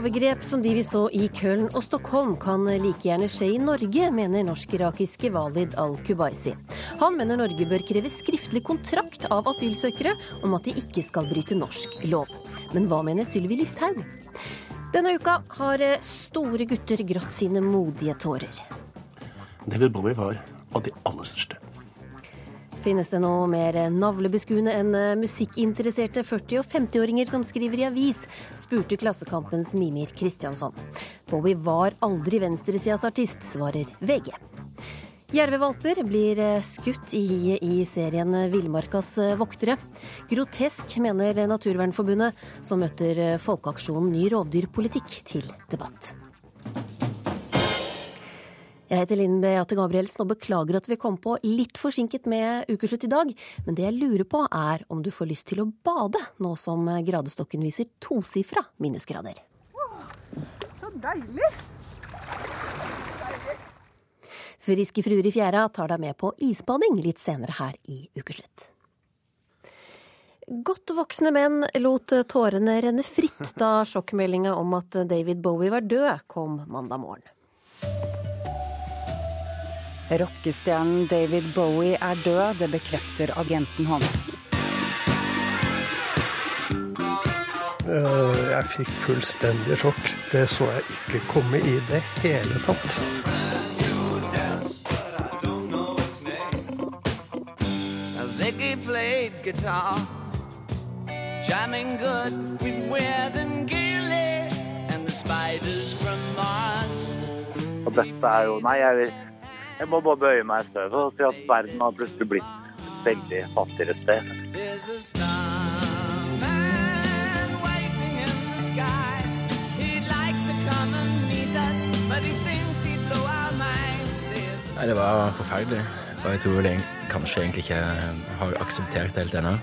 Overgrep som de vi så i Köln og Stockholm kan like gjerne skje i Norge, mener norsk-irakiske Walid al-Kubaisi. Han mener Norge bør kreve skriftlig kontrakt av asylsøkere om at de ikke skal bryte norsk lov. Men hva mener Sylvi Listhaug? Denne uka har store gutter grått sine modige tårer. Det David Bowie var av de aller største. Finnes det noe mer navlebeskuende enn musikkinteresserte 40- og 50-åringer som skriver i avis, spurte Klassekampens Mimir Kristiansson. Bowie var aldri venstresidas artist, svarer VG. Jervevalper blir skutt i hiet i serien Villmarkas voktere. Grotesk, mener Naturvernforbundet, som møter folkeaksjonen Ny rovdyrpolitikk til debatt. Jeg heter Linn Beate Gabrielsen og beklager at vi kom på litt forsinket med ukeslutt i dag. Men det jeg lurer på er om du får lyst til å bade, nå som gradestokken viser tosifra minusgrader. Så deilig! Friske fruer i fjæra tar deg med på isbading litt senere her i Ukeslutt. Godt voksne menn lot tårene renne fritt da sjokkmeldinga om at David Bowie var død, kom mandag morgen. Rockestjernen David Bowie er død, det bekrefter agenten hans. Jeg fikk fullstendig sjokk. Det så jeg ikke komme i det hele tatt. Ziggy played guitar, jamming good with Weird and Gilly and the spiders from Mars. Og dette er jo Nei, jeg, jeg må bare bøye meg i støvet og si at verden har plutselig blitt et veldig fattigere sted. There's a starman waiting in the sky. He'd like to come and meet us, but he thinks he'd blow our minds. There's Nei, Det var forferdelig. Og jeg tror det kanskje egentlig ikke har akseptert det helt ennå.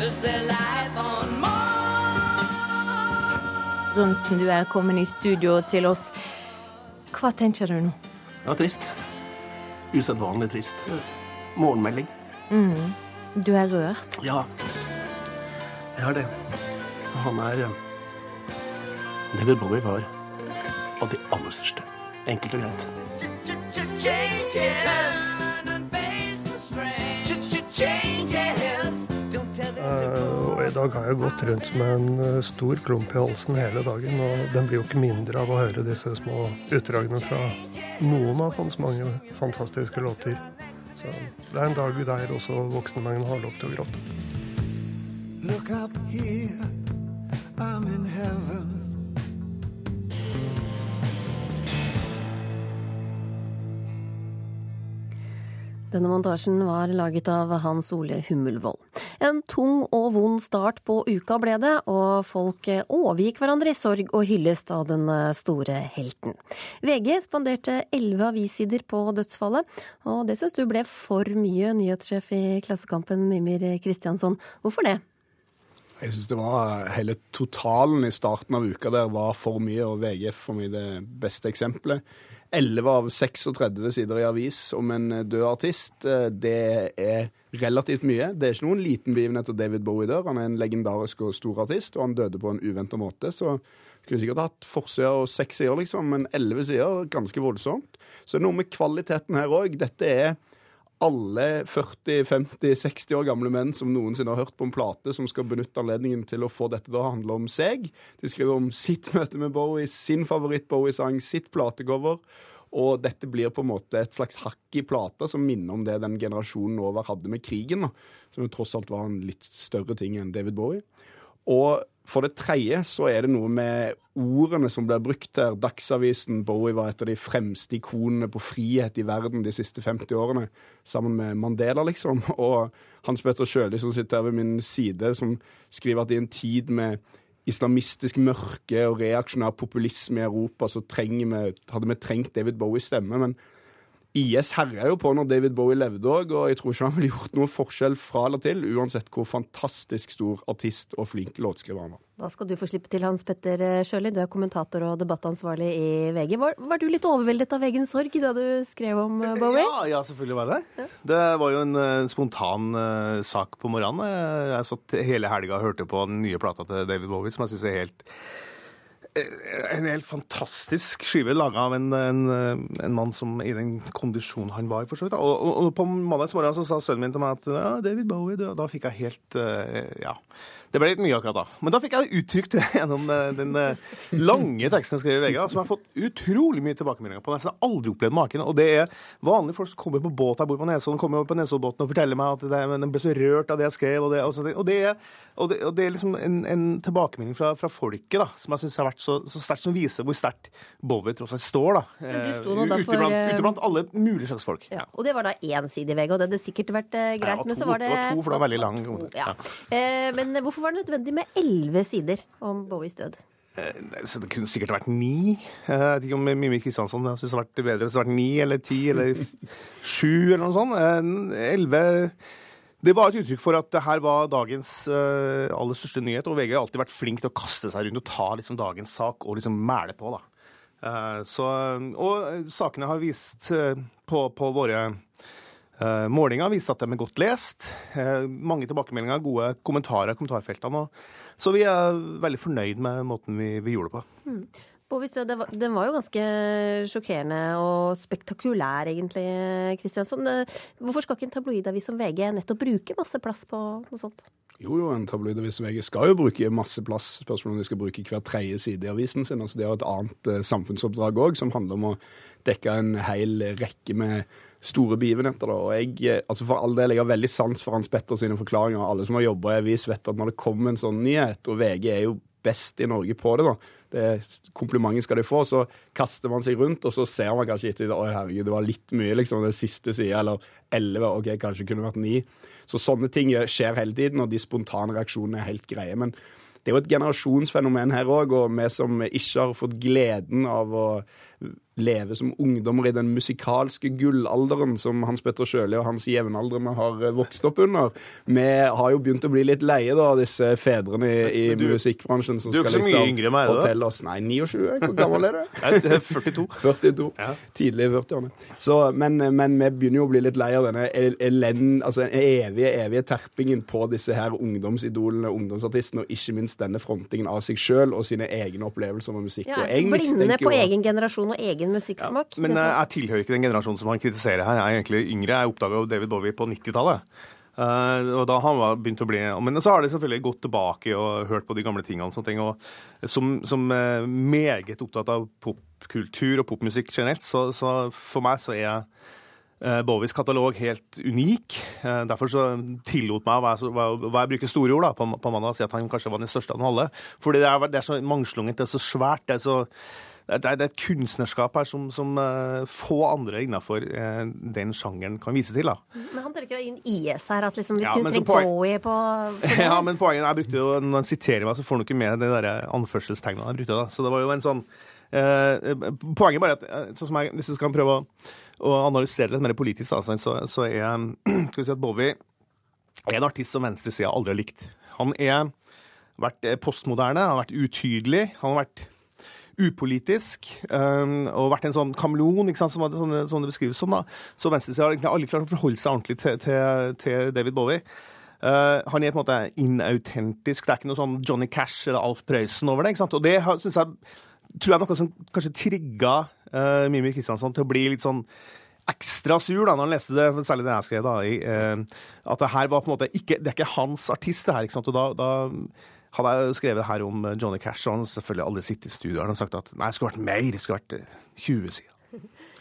Is there life Runsen, du er kommet i studio til oss. Hva tenker du nå? Det var trist. Usedvanlig trist. Morgenmelding. Mm. Du er rørt. Ja, jeg har det. For han er Det David Bowie var av de aller største. Enkelt og greit. Changes and i dag har jeg gått rundt med en eh, stor klump i halsen hele dagen, og den blir jo ikke mindre av å høre disse små utdragene fra noen av hans mange fantastiske låter. Så det er en dag der også voksne menn har lov til å gråte. Look up here, I'm in heaven. Denne montasjen var laget av Hans Ole Hummelvold. En tung og vond start på uka ble det, og folk overgikk hverandre i sorg og hyllest av den store helten. VG spanderte elleve avissider på dødsfallet, og det syns du ble for mye, nyhetssjef i Klassekampen Mimir Kristiansson. Hvorfor det? Jeg syns det var hele totalen i starten av uka der var for mye, og VG for meg det beste eksempelet. 11 av 36 sider i avis om en død artist. Det er relativt mye. Det er ikke noen liten begivenhet at David Bowie dør. Han er en legendarisk og stor artist, og han døde på en uventa måte. Så kunne sikkert hatt forsida og seks sider, liksom, men 11 sider, ganske voldsomt. Så det er noe med kvaliteten her òg. Dette er alle 40, 50, 60 år gamle menn som noensinne har hørt på en plate, som skal benytte anledningen til å få dette til å handle om seg. De skriver om sitt møte med Bowie, sin favoritt-Bowie-sang, sitt platecover. Og dette blir på en måte et slags hakk i plata som minner om det den generasjonen over hadde med krigen, som jo tross alt var en litt større ting enn David Bowie. Og for det tredje så er det noe med ordene som blir brukt her. Dagsavisen Bowie var et av de fremste ikonene på frihet i verden de siste 50 årene, sammen med Mandela, liksom. Og Hans Petter Sjøli, som sitter her ved min side, som skriver at i en tid med islamistisk mørke og reaksjonær populisme i Europa, så vi, hadde vi trengt David Bowies stemme. Men IS herja jo på når David Bowie levde òg, og jeg tror ikke han ville gjort noe forskjell fra eller til, uansett hvor fantastisk stor artist og flink låtskriver han var. Da skal du få slippe til, Hans Petter Sjøli. Du er kommentator og debattansvarlig i VG. Var, var du litt overveldet av egen sorg da du skrev om eh, Bowie? Ja, ja, selvfølgelig var jeg det. Det var jo en eh, spontan uh, sak på morgenen. Jeg har satt hele helga og hørte på den nye plata til David Bowie, som jeg syns er helt en helt fantastisk skive laga av en, en, en mann som i den kondisjonen han var. for så vidt. Og, og, og på mandags morgen så sa sønnen min til meg at ja, David Bowie, død. da fikk jeg helt eh, Ja. Det ble litt mye akkurat da. Men da fikk jeg uttrykt det gjennom eh, den eh, lange teksten jeg skrev i VG, som jeg har fått utrolig mye tilbakemeldinger på. Nesten aldri opplevd maken. Og det er vanlige folk som kommer på båt jeg bor på Nesodden, kommer på Nesoddbåten og forteller meg at det, de ble så rørt av det jeg skrev. Og det, og det, og er, og det, og det er liksom en, en tilbakemelding fra, fra folket da, som jeg syns har vært så, så sterkt, som viser hvor sterkt Bowie tross alt står. da. Men Eh, ute, blant, ute blant alle mulige slags folk. Ja, og det var da én side i VG, og det hadde sikkert vært greit. Ja, men to, så var det var to, for det var veldig lang. Ja. Eh, men hvorfor var det nødvendig med elleve sider om Bowies død? Eh, Så det kunne sikkert vært ni. Eh, Jeg vet ikke om Mimmi Kristiansson syns det hadde vært bedre hvis det har vært ni eller ti eller sju eller noe sånt. Eh, Elleve Det var et uttrykk for at det her var dagens eh, aller største nyhet, og VG har alltid vært flink til å kaste seg rundt og ta liksom, dagens sak og liksom mæle på. da. Eh, Så, og eh, sakene har vist eh, på, på våre Uh, målinger viste at de er godt lest. Eh, mange tilbakemeldinger, gode kommentarer i kommentarfeltene. Og, så vi er veldig fornøyd med måten vi, vi gjorde det på. Mm. Bovis, det var, den var jo ganske sjokkerende og spektakulær, egentlig, Kristiansson. Eh, Hvorfor skal ikke en tabloidavis som VG nettopp bruke masse plass på noe sånt? Jo, jo, en tabloidavis som VG skal jo bruke masse plass. Spørsmålet om de skal bruke hver tredje side i avisen sin. Altså, de har et annet eh, samfunnsoppdrag òg, som handler om å dekke en hel rekke med store begivenheter. Da. Og jeg, eh, altså for all del, jeg har veldig sans for Hans Petter sine forklaringer. Alle som har jobba i avis, vet at når det kommer en sånn nyhet, og VG er jo best i Norge på det, da. Det Komplimenten skal de få. Så kaster man seg rundt, og så ser man kanskje etter Oi, herregud, det var litt mye, liksom. Den siste sida, eller elleve. OK, kanskje kunne vært ni. Så sånne ting skjer hele tiden, og de spontane reaksjonene er helt greie. Men det er jo et generasjonsfenomen her òg, og vi som ikke har fått gleden av å leve som ungdommer i den musikalske gullalderen som Hans Petter Sjøli og hans jevnaldrende har eh, vokst opp under. Vi har jo begynt å bli litt leie da, av disse fedrene i, i du- musikkbransjen som skal liksom yngre fortelle oss Nei, 29. Hvor gammel er du? Jeg er 42. 42. Tidlig i 40-årene. Men, men vi begynner jo å bli litt lei av denne el- altså den evige, evige terpingen på disse her ungdomsidolene, ungdomsartistene, og ikke minst denne frontingen av seg sjøl og sine egne opplevelser med musikk. Ja, og jeg blinde mistenker på egen generasjon og egen musikksmak. Men Det som eh, jeg tilhører ikke den generasjonen som han kritiserer her. Jeg er egentlig yngre. Jeg oppdaga David Bowie på 90-tallet. Uh, og da han var begynt å bli Men så har de selvfølgelig gått tilbake og hørt på de gamle tingene. og sånne ting, og Som, som uh, meget opptatt av popkultur og popmusikk generelt, så, så for meg så er uh, Bowies katalog helt unik. Uh, Derfor så tillot meg, hva jeg, hva, hva jeg bruker store ord da, på, på mandag, å si at han kanskje var den største av dem alle. Fordi det er, det er så mangslungent, det er så svært. det er så det er, det er et kunstnerskap her som, som eh, få andre innafor uh, den sjangeren kan vise til. da. Men han da inn IS her, at liksom vi Ja, kunne trengt Bowie på, på. Ja, men poenget jeg brukte jo, Når han siterer meg, så får han ikke med de der anførselstegnene jeg brukte. da. Så det var jo en sånn eh, Poenget bare at eh, sånn som jeg, hvis jeg skal prøve å, å analysere litt mer politisk, da, så, så er skal vi si at Bowie er en artist som venstresida aldri har likt. Han er vært eh, postmoderne, han har vært utydelig, han har vært upolitisk um, og vært en sånn kameleon, ikke sant, som, det- sånn det beskrives som. da. Så venstresida har egentlig aldri klart å forholde seg ordentlig til, til, til David Bowie. Uh, han er på en måte inautentisk. Det er ikke noe sånn Johnny Cash eller Alf Prøysen over det. ikke sant? Og det synes jeg, tror jeg er noe som kanskje trigga uh, Mimmi Kristiansson til å bli litt sånn ekstra sur da når han leste det, særlig det jeg skrev. da, i, uh, At det her var på en måte ikke, det er ikke hans artist, det her. ikke sant? Og da, da hadde jeg skrevet her om eh, Johnny Cash, og han har selvfølgelig aldri sittet i studio og sagt at nei, det skulle vært mer, det skulle vært eh, 20 sider.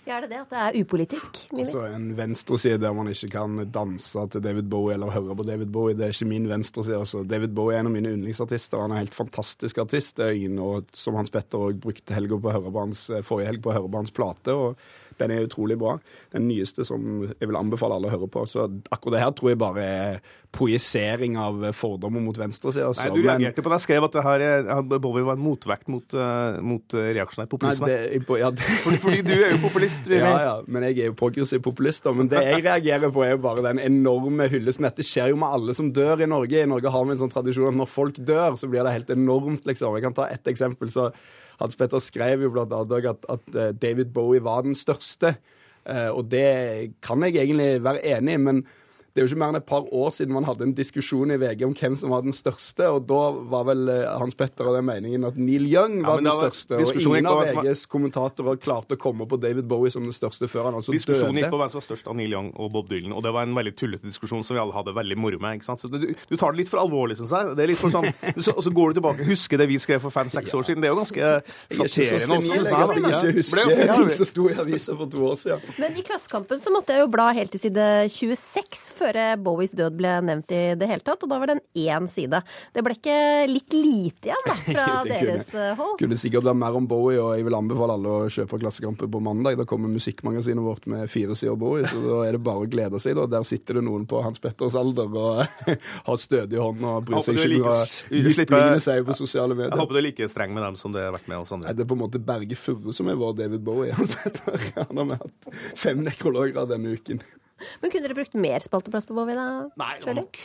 Ja, er det det? At det er upolitisk? Mimmi? Altså en venstreside der man ikke kan danse til David Bowie eller høre på David Bowie. Det er ikke min venstreside. Altså. David Bowie er en av mine yndlingsartister. Han er en helt fantastisk artist. Det er ingen, og som Hans Petter òg brukte helga på å høre på hans, eh, forrige helg på å høre på hans plate. og Den er utrolig bra. Den nyeste som jeg vil anbefale alle å høre på. Så akkurat det her tror jeg bare er projisering av fordommer mot venstresida. Nei, Du reagerte på det. Jeg skrev at det her er, Bowie var en motvekt mot, uh, mot uh, reaksjonær populisme. Nei, det, ja, det... fordi, fordi, du er jo populist. ja, ja, men jeg er jo progressiv populist. Da. Men det jeg reagerer på, er jo bare den enorme hyllesten. Dette skjer jo med alle som dør i Norge. I Norge har vi en sånn tradisjon at når folk dør, så blir det helt enormt, liksom. Jeg kan ta ett eksempel. så Hans Petter skrev jo blant annet at, at David Bowie var den største. Og det kan jeg egentlig være enig i, men det er jo ikke mer enn et par år siden man hadde en diskusjon i VG om hvem som var den største, og da var vel eh, Hans Petter av den meningen at Neil Young var ja, den største. Og ingen av VGs kommentatorer klarte å komme på David Bowie som den største før han altså Diskusjonen døde. gikk på hvem som var størst av Neil Young og Bob Dylan, og det var en veldig tullete diskusjon som vi alle hadde veldig moro med. ikke sant? Så du, du tar det litt for alvorlig, syns jeg. Det er litt for sånn, Og så går du tilbake og husker det vi skrev for fem-seks år siden. Det er jo ganske flatterende. Jeg kan ikke huske ting som sto i avisa for to år siden. Men i Klassekampen så måtte jeg jo bla helt til side 26 før Bowies død ble nevnt i det hele tatt, og da var det en én side. Det ble ikke litt lite igjen, da, fra deres kunne, hold? kunne sikkert vært mer om Bowie, og jeg vil anbefale alle å kjøpe Klassekampen på mandag. Da kommer musikkmagasinet vårt med fire sider Bowie, så da er det bare å glede seg. Da. Der sitter det noen på Hans Petters alder og har stødig hånd og bryr seg ikke om utligne seg på sosiale medier. Jeg håper du er like streng med dem som det har vært med oss andre. Nei, det er på en måte Berge Furre som er vår David Bowie. Hans Petter. Han har hatt fem nekrologer denne uken. Men kunne dere brukt mer spalteplass på Bowie, da? Nei, det var nok.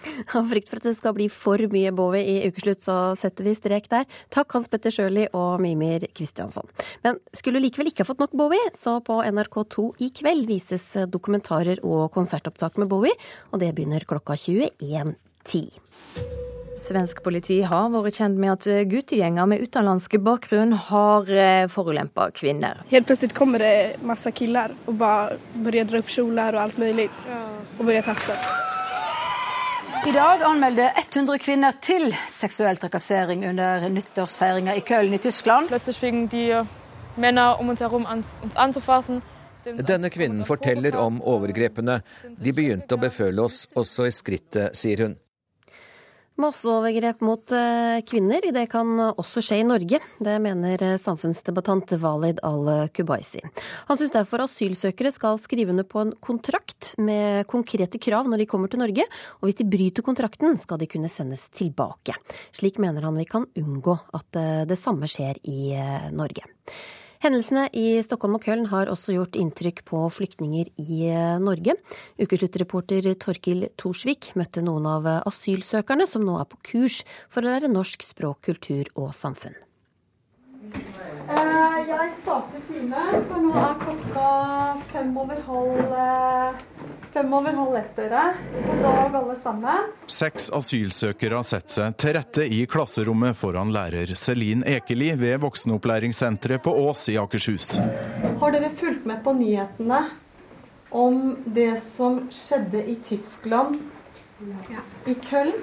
Av frykt for at det skal bli for mye Bowie i ukeslutt, så setter vi strek der. Takk Hans Petter Sjøli og Mimir Kristiansson. Men skulle likevel ikke ha fått nok Bowie, så på NRK2 i kveld vises dokumentarer og konsertopptak med Bowie, og det begynner klokka 21.10. Svensk politi har vært kjent med at guttegjenger med utenlandsk bakgrunn har forulempa kvinner. Helt plutselig kommer det masse killer og bare begynner dra opp kjoler og alt mulig. Og begynner tafse. I dag anmeldte 100 kvinner til seksuell trakassering under nyttårsfeiringa i Köln i Tyskland. Denne kvinnen forteller om overgrepene. De begynte å beføle oss også i skrittet, sier hun. Masseovergrep mot kvinner, det kan også skje i Norge. Det mener samfunnsdebattant Walid al-Kubaisi. Han syns derfor asylsøkere skal skrive under på en kontrakt med konkrete krav når de kommer til Norge, og hvis de bryter kontrakten, skal de kunne sendes tilbake. Slik mener han vi kan unngå at det samme skjer i Norge. Hendelsene i Stockholm og Köln har også gjort inntrykk på flyktninger i Norge. Ukesluttreporter Torkil Thorsvik møtte noen av asylsøkerne som nå er på kurs for å lære norsk språk, kultur og samfunn. Jeg starter time, for nå er klokka fem over halv Fem over halv ett, dere. God dag, alle sammen. Seks asylsøkere setter seg til rette i klasserommet foran lærer Selin Ekeli ved voksenopplæringssenteret på Ås i Akershus. Har dere fulgt med på nyhetene om det som skjedde i Tyskland? I Köln?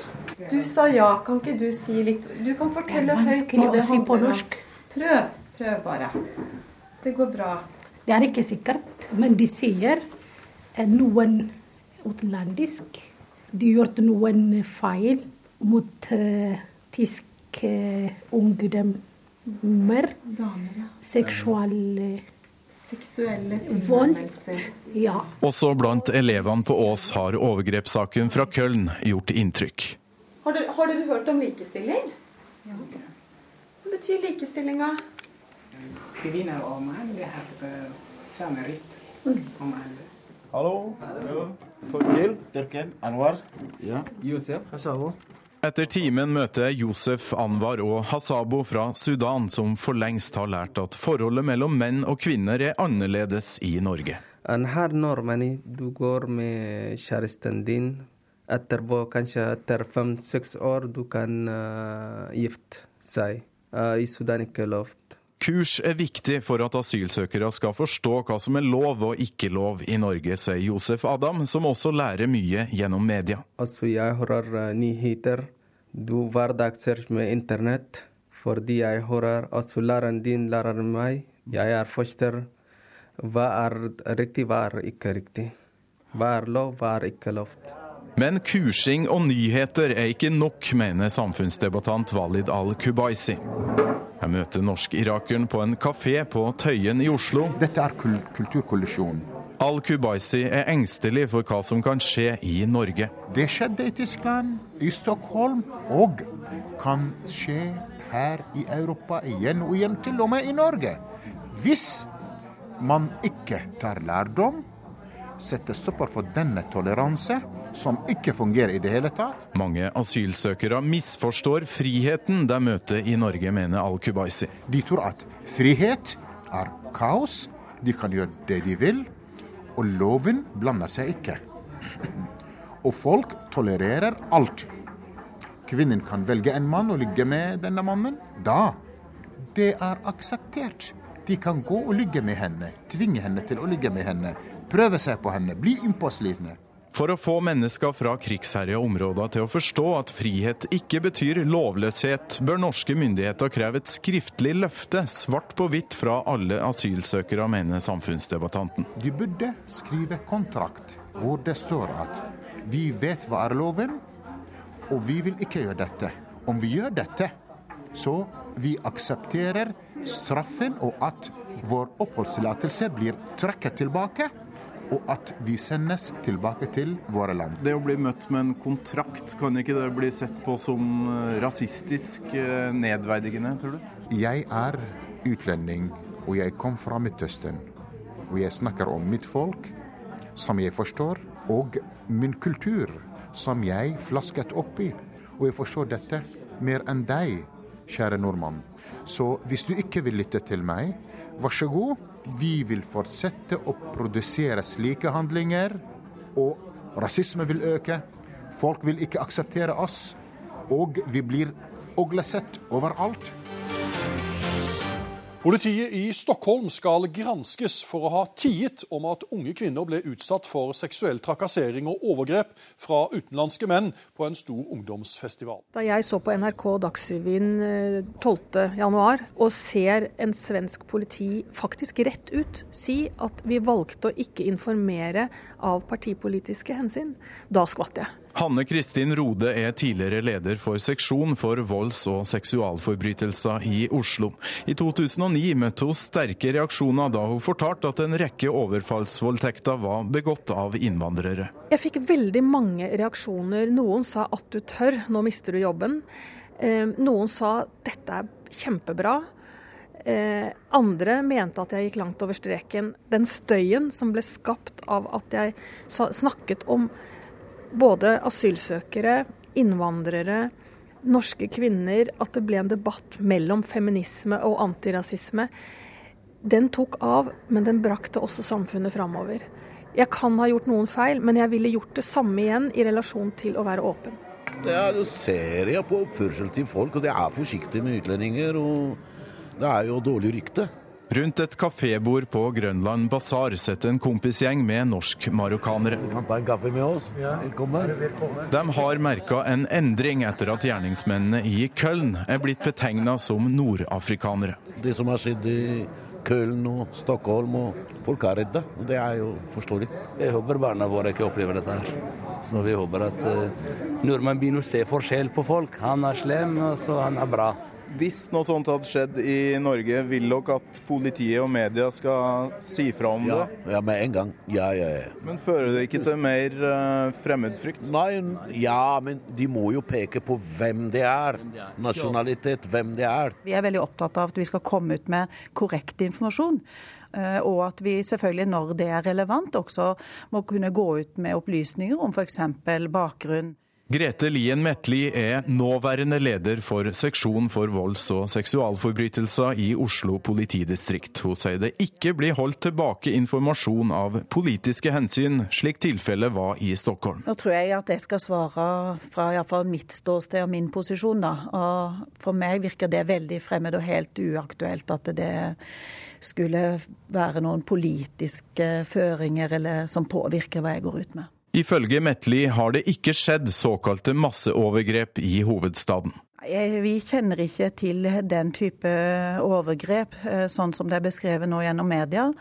Du sa ja, kan ikke du si litt Du kan fortelle høyt hva det handler norsk. Prøv. Prøv bare. Det går bra. Det er ikke sikkert, men de sier noen utenlandisk. De gjort noen feil mot uh, tysk uh, ungdommer. Seksual Seksuelle vold. Ja. Også blant elevene på Ås har overgrepssaken fra Köln gjort inntrykk. Har dere, har dere hørt om likestilling? Ja. Hva betyr likestillinga? Kvinner og menn har samme rett om alle. Hallo. Hallo. Torkil. Torkil. Anwar. Ja. Josef. Hasabo. Etter timen møter Josef Anwar og Hasabo fra Sudan, som for lengst har lært at forholdet mellom menn og kvinner er annerledes i Norge. Her nordmenn du går med kjæresten din. Etterpå, kanskje etter fem-seks år, du kan uh, gifte seg. Uh, I Sudan ikke lov. Kurs er viktig for at asylsøkere skal forstå hva som er lov og ikke lov i Norge, sier Josef Adam, som også lærer mye gjennom media. Altså, jeg hører uh, nyheter. Du hverdagsser med internett. Fordi jeg hører altså læreren din lærer meg. Jeg er forsker. Hva er riktig, hva er ikke riktig? Hva er lov, hva er ikke lov? Men kursing og nyheter er ikke nok, mener samfunnsdebattant Walid al-Kubaisi. Jeg møter norsk-irakeren på en kafé på Tøyen i Oslo. Dette er kul kulturkollisjon. Al-Kubaisi er engstelig for hva som kan skje i Norge. Det skjedde i Tyskland, i Stockholm, og kan skje her i Europa igjen og igjen, til og med i Norge. Hvis man ikke tar lærdom, setter stopper for denne toleranse, som ikke fungerer i det hele tatt. Mange asylsøkere misforstår friheten de møter i Norge, mener al-Kubaisi. De tror at frihet er kaos, de kan gjøre det de vil, og loven blander seg ikke. Og folk tolererer alt. Kvinnen kan velge en mann og ligge med denne mannen. Da det er akseptert. De kan gå og ligge med henne, tvinge henne til å ligge med henne, prøve seg på henne, bli innpåslitne. For å få mennesker fra krigsherja områder til å forstå at frihet ikke betyr lovløshet, bør norske myndigheter kreve et skriftlig løfte, svart på hvitt fra alle asylsøkere, mener samfunnsdebattanten. De burde skrive kontrakt hvor det står at vi vet hva er loven, og vi vil ikke gjøre dette. Om vi gjør dette, så vi aksepterer straffen og at vår oppholdstillatelse blir trekket tilbake og at vi sendes tilbake til våre land. Det å bli møtt med en kontrakt, kan ikke det bli sett på som eh, rasistisk eh, nedverdigende, tror du? Jeg er utlending, og jeg kom fra Midtøsten. Og jeg snakker om mitt folk, som jeg forstår, og min kultur, som jeg flasket opp i. Og jeg forstår dette mer enn deg, kjære nordmann. Så hvis du ikke vil lytte til meg, vær så god, vi vil fortsette å produsere slike handlinger, og rasisme vil øke. Folk vil ikke akseptere oss, og vi blir oglesett overalt. Politiet i Stockholm skal granskes for å ha tiet om at unge kvinner ble utsatt for seksuell trakassering og overgrep fra utenlandske menn på en stor ungdomsfestival. Da jeg så på NRK Dagsrevyen eh, 12.1 og ser en svensk politi faktisk rett ut si at vi valgte å ikke informere av partipolitiske hensyn, da skvatt jeg. Hanne Kristin Rode er tidligere leder for seksjon for volds- og seksualforbrytelser i Oslo. I 2009 møtte hun sterke reaksjoner da hun fortalte at en rekke overfallsvoldtekter var begått av innvandrere. Jeg fikk veldig mange reaksjoner. Noen sa at du tør, nå mister du jobben. Eh, Noen sa dette er kjempebra. Eh, andre mente at jeg gikk langt over streken. Den støyen som ble skapt av at jeg snakket om både asylsøkere, innvandrere, norske kvinner, at det ble en debatt mellom feminisme og antirasisme. Den tok av, men den brakte også samfunnet framover. Jeg kan ha gjort noen feil, men jeg ville gjort det samme igjen i relasjon til å være åpen. Ja, er ser jeg på oppførsel til folk, og det er forsiktig med utlendinger. Og det er jo dårlig rykte. Rundt et kafébord på Grønland basar sitter en kompisgjeng med norsk-marokkanere. De har merka en endring etter at gjerningsmennene i Köln er blitt betegna som nordafrikanere. Det som har skjedd i Köln og Stockholm, og folk er redde. Det er jo forståelig. Jeg håper barna våre ikke opplever dette her. Så vi håper at uh, nordmenn begynner å se forskjell på folk. Han er slem, og så han er bra. Hvis noe sånt hadde skjedd i Norge, vil dere at politiet og media skal si fra om Ja, det? ja med en gang. Ja, ja, ja. Men fører det ikke til mer eh, fremmedfrykt? Nei, ja, men de må jo peke på hvem det er. Nasjonalitet, hvem det er. Vi er veldig opptatt av at vi skal komme ut med korrekt informasjon. eh, Og at vi selvfølgelig, når det er relevant, også må kunne gå ut med opplysninger om f.eks. bakgrunn. Grete Lien Metli er nåværende leder for seksjon for volds- og seksualforbrytelser i Oslo politidistrikt. Hun sier det ikke blir holdt tilbake informasjon av politiske hensyn, slik tilfellet var i Stockholm. Nå tror jeg at jeg skal svare fra iallfall mitt ståsted og min posisjon. da. Og for meg virker det veldig fremmed og helt uaktuelt at det skulle være noen politiske føringer eller som påvirker hva jeg går ut med. Ifølge Metli har det ikke skjedd såkalte masseovergrep i hovedstaden. Eh, Vi kjenner ikke til den type overgrep, eh, sånn som det er beskrevet nå gjennom media.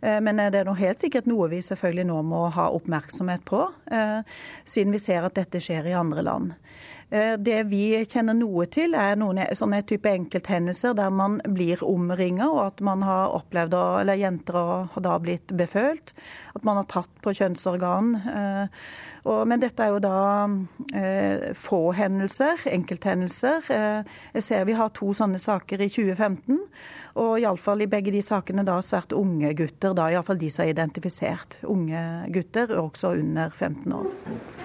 Eh, Men det er nå helt sikkert noe vi selvfølgelig nå må ha oppmerksomhet på, eh, siden vi ser at dette skjer i andre land. Eh, Det vi kjenner noe til, er noen sånne type enkelthendelser der man blir omringa, og at man har opplevd, eller jenter har da blitt befølt. At man har tatt på kjønnsorgan. eh, men dette er jo da eh, få hendelser, enkelthendelser. Jeg ser vi har to sånne saker i 2015. Og iallfall i begge de sakene da svært unge gutter, da iallfall de som er identifisert. Unge gutter, også under 15 år.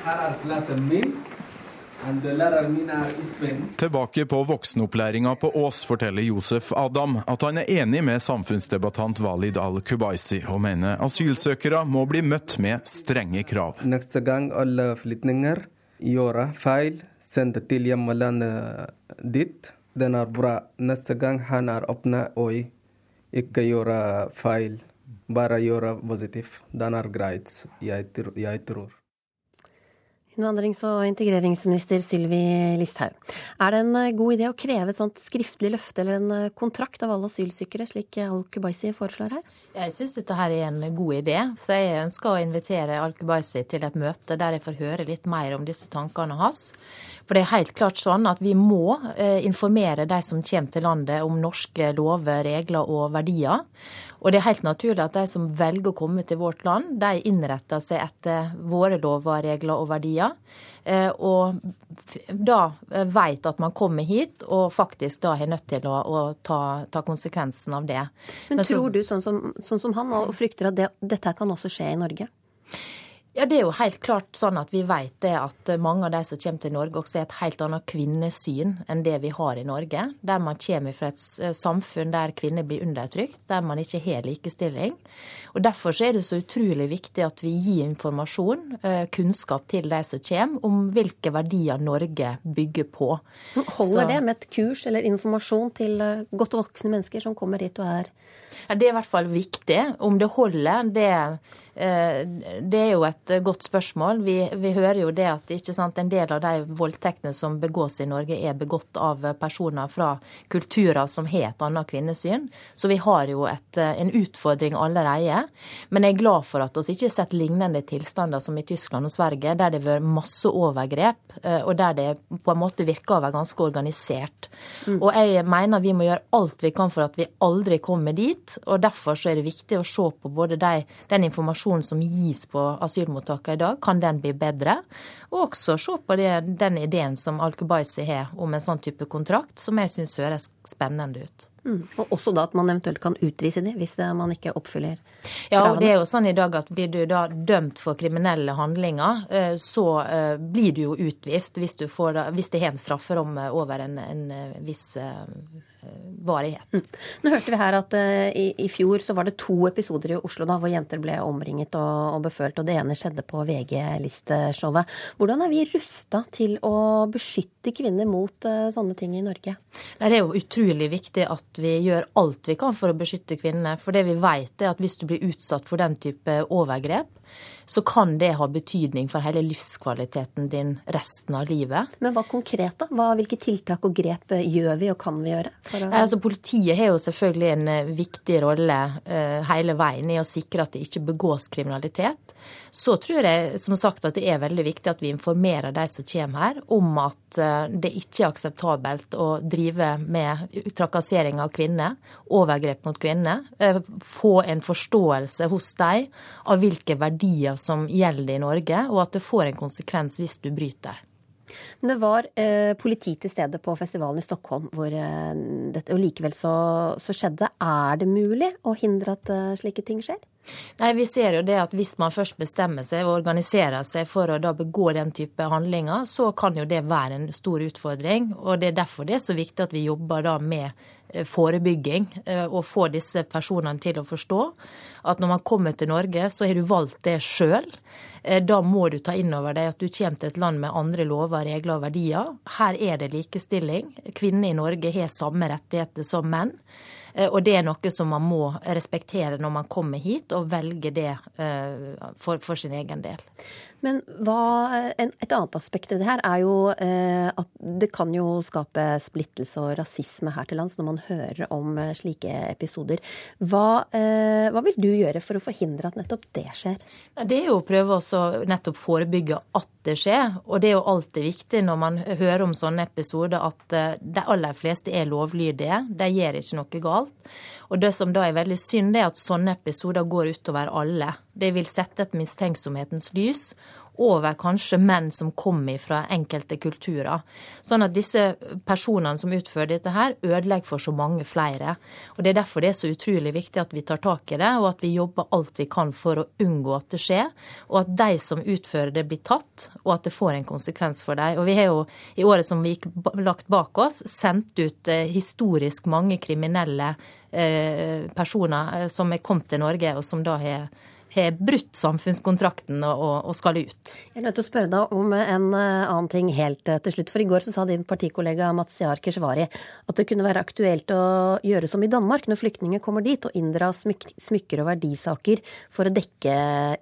Her er klassen min, Tilbake på voksenopplæringa på Ås forteller Josef Adam at han er enig med samfunnsdebattant Walid al-Kubaisi, og mener asylsøkere må bli møtt med strenge krav. Neste gang alle flyktninger gjør feil, send det til hjemlandet ditt. Den er bra. Neste gang han er åpne og ikke gjør feil, bare gjør positivt. Den er greit, jeg tror. Innvandrings- og integreringsminister Sylvi Listhaug. Er det en eh, god idé å kreve et sånt skriftlig løfte eller en eh, kontrakt av alle asylsøkere, slik Al-Kubaisi foreslår her? Jeg syns dette her er en god idé, så jeg ønsker å invitere Al-Kubaisi til et møte der jeg får høre litt mer om disse tankene hans. For det er helt klart sånn at vi må eh, informere de som kommer til landet om norske lover, regler og verdier. Og det er helt naturlig at de som velger å komme til vårt land, de innretter seg etter våre lover, regler og verdier. Eh, Og da eh, vet at man kommer hit og faktisk da er nødt til å, å ta, ta konsekvensen av det. Men så- tror du, sånn som, sånn som han, og frykter at det, dette kan også skje i Norge? Ja, Det er jo helt klart sånn at vi vet det at mange av de som kommer til Norge, også er et helt annet kvinnesyn enn det vi har i Norge. Der man kommer fra et samfunn der kvinner blir undertrykt, der man ikke har likestilling. Og Derfor så er det så utrolig viktig at vi gir informasjon, eh, kunnskap til de som kommer, om hvilke verdier Norge bygger på. Holder Så- det med et kurs eller informasjon til eh, godt voksne mennesker som kommer hit og er Ja, Det er i hvert fall viktig. Om det holder, det, eh, det er jo et godt spørsmål. Vi, vi hører jo det at sant, en del av de voldtektene som begås i Norge, er begått av personer fra kulturer som har et annet kvinnesyn. Så vi har jo et, eh, en utfordring allerede. Men jeg er glad for at vi ikke har sett lignende tilstander som i Tyskland og Sverige, der det har vært masse overgrep, eh, og der det på en måte virker å være ganske organisert. Og jeg mener vi må gjøre alt vi kan for at vi aldri kommer dit. og Derfor så er det viktig å se på både de, den informasjonen som gis på asylmottakene i dag, kan den bli bedre? Og også se på det, den ideen som Al-Kubaisi har om en sånn type kontrakt, som jeg syns høres spennende ut. mm. Og også da at man eventuelt kan utvise dem hvis man ikke oppfyller Ja, og det er jo sånn i dag at blir du da dømt for kriminelle handlinger, eh, så eh, blir du jo utvist hvis, du får, hvis det har en strafferamme over en, en eh, viss varighet. Nå hørte vi her at uh, i, i fjor så var det to episoder i Oslo da hvor jenter ble omringet og, og befølt, og det ene skjedde på VG-listeshowet. Hvordan er vi rusta til å beskytte kvinner mot eh, sånne ting i Norge? Det er jo utrolig viktig at vi gjør alt vi kan for å beskytte kvinnene. For det vi vet er at hvis du blir utsatt for den type overgrep, så kan det ha betydning for hele livskvaliteten din resten av livet. Men hva konkret, da? Hva, hvilke tiltak og grep eh, gjør vi og kan vi gjøre? For å... Altså, politiet har jo selvfølgelig en eh, viktig rolle hele veien i å sikre at det ikke begås kriminalitet. Så tror jeg som sagt at det er veldig viktig at vi informerer de som kommer her, om at eh, det ikke er akseptabelt å drive med trakassering av kvinner, overgrep mot kvinner. Eh, få en forståelse hos dem av hvilke verdier som gjelder i Norge, og at det får en konsekvens hvis du bryter. Men det var eh, politi til stede på festivalen i Stockholm, hvor eh, dette, og likevel så, så skjedde. Er det mulig å hindre at eh, slike ting skjer? Nei, Vi ser jo det at hvis man først bestemmer seg og organiserer seg for å da begå den type handlinger, så kan jo det være en stor utfordring. og Det er derfor det er så viktig at vi jobber da med forebygging eh, og få disse personene til å forstå at når man kommer til Norge, så har du valgt det sjøl. Da må du ta inn over deg at du kommer til et land med andre lover, regler og verdier. Her er det likestilling. Kvinner i Norge har samme rettigheter som menn. Eh, Og det er noe som man må respektere når man kommer hit, og velge det eh, for, for sin egen del. Men hva, et annet aspekt ved det her er jo eh, at det kan jo skape splittelse og rasisme her til lands når man hører om eh, slike episoder. Hva, eh, hva, vil du gjøre for å forhindre at nettopp det skjer? Det er jo å prøve å nettopp forebygge at det skjer. Og det er jo alltid viktig når man hører om sånne episoder at eh, de aller fleste er lovlydige. De gjør ikke noe galt. Og det som da er veldig synd, det er at sånne episoder går utover alle. Det vil sette et mistenksomhetens lys over kanskje menn som kommer fra enkelte kulturer. Sånn at disse personene som utfører dette her, ødelegger for så mange flere. Og Det er derfor det er så utrolig viktig at vi tar tak i det, og at vi jobber alt vi kan for å unngå at det skjer. Og at de som utfører det, blir tatt, og at det får en konsekvens for dem. Og vi har jo i året som vi gikk lagt bak oss, sendt ut eh, historisk mange kriminelle eh, personer eh, som er kommet til Norge, og som da har har brutt samfunnskontrakten og, og, skal ut. Jeg er nødt til å spørre deg om en eh, annen ting helt eh, til slutt. For i går så sa din partikollega Mazyar Keshvari at det kunne være aktuelt å gjøre som i Danmark når flyktninger kommer dit, og inndra smyk smykker og verdisaker for å dekke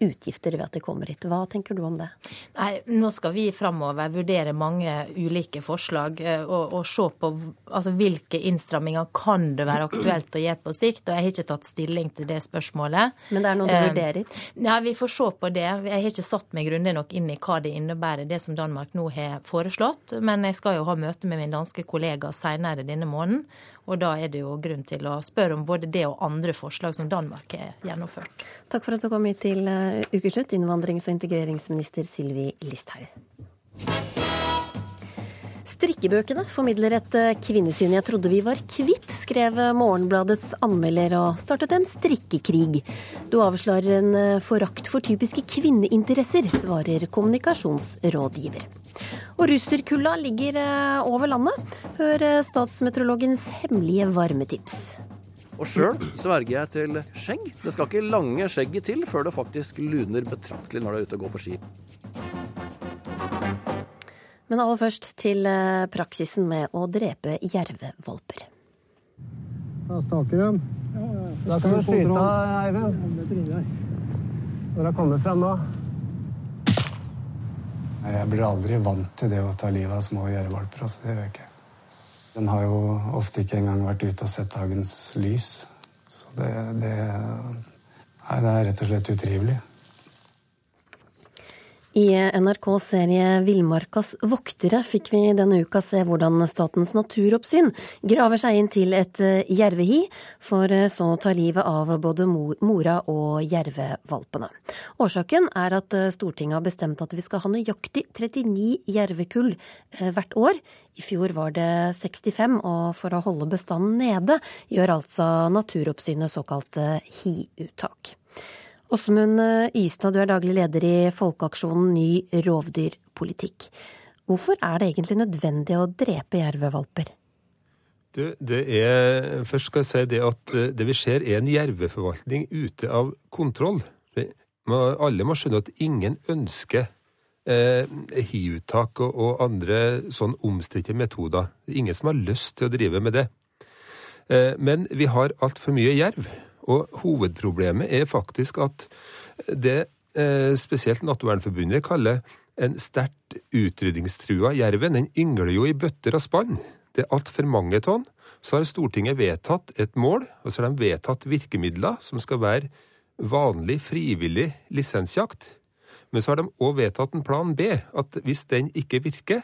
utgifter ved at de kommer hit. Hva tenker du om det? Nei, Nå skal vi framover vurdere mange ulike forslag eh, og, og se på altså, hvilke innstramminger kan det være aktuelt å gjøre på sikt. Og jeg har ikke tatt stilling til det spørsmålet. Men det er noe du vurderer? Ja, Vi får se på det. Jeg har ikke satt meg grundig nok inn i hva det innebærer, det som Danmark nå har foreslått. Men jeg skal jo ha møte med min danske kollega senere denne måneden. Og da er det jo grunn til å spørre om både det og andre forslag som Danmark har gjennomført. Takk for at du kom hit til eh, Ukeslutt, innvandrings- og integreringsminister Sylvi Listhaug. Strikkebøkene formidler et eh, kvinnesyn jeg trodde vi var kvitt, skrev Morgenbladets anmelder og startet en strikkekrig. Du avslører en eh, forakt for typiske kvinneinteresser, svarer kommunikasjonsrådgiver. Og russerkulda ligger eh, over landet. Hør statsmeteorologens hemmelige varmetips. Og sjøl sverger jeg til skjegg. Det skal ikke lange skjegget til før det faktisk luner betraktelig når du er ute og går på ski. Men aller først til eh, praksisen med å drepe jervevalper. Da staker de. Da kan du skyte, Eivind. Når jeg kommer frem da. Jeg blir aldri vant til det å ta livet av små jervevalper. Altså, det gjør jeg ikke. Den har jo ofte ikke engang vært ute og sett dagens lys. Så det, det, nei, det er rett og slett utrivelig. I NRKs serie Villmarkas voktere fikk vi denne uka se hvordan Statens naturoppsyn graver seg inn til et eh, jervehi, for eh, så å ta livet av både mora og jervevalpene. Årsaken er at eh, Stortinget har bestemt at vi skal ha nøyaktig 39 jervekull hvert år. I fjor var det 65, og for å holde bestanden nede gjør altså Naturoppsynet såkalt hiuttak. Åsmund Ystad, du er daglig leder i Folkeaksjonen ny rovdyrpolitikk. Hvorfor er det egentlig nødvendig å drepe jervevalper? Det, det er, først skal jeg si det at eh, det vi ser er en jerveforvaltning ute av kontroll. Alle må skjønne at ingen ønsker eh, hiuttak og, og, andre sånn omstridte metoder. Er ingen som har lyst til å drive med det. Eh, men vi har altfor mye jerv. Og hovedproblemet er faktisk at det eh, spesielt Naturvernforbundet kaller en sterkt utrydningstrua jerven, den yngler jo i bøtter og spann. Det er altfor mange tonn. Så har Stortinget vedtatt et mål, og så har de vedtatt virkemidler som skal være vanlig, frivillig lisensjakt. Men så har de òg vedtatt en plan B, at hvis den ikke virker,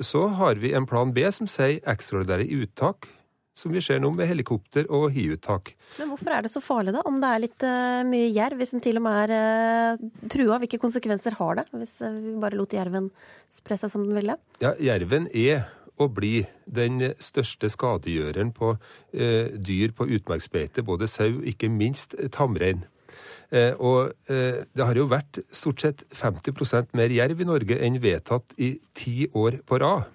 så har vi en plan B som sier ekstraordinære uttak som vi ser nå med helikopter og hiuttak. Men hvorfor er det så farlig, da? Om det er litt uh, mye jerv, hvis den til og med er uh, trua, hvilke konsekvenser har det hvis uh, vi bare lot jerven spre seg som den ville? Ja, jerven er og blir den største skadegjøreren på dyr på utmarksbeite, både sau, ikke minst tamrein. Og det har jo vært stort sett 50% mer jerv i Norge enn vedtatt i ti år på rad.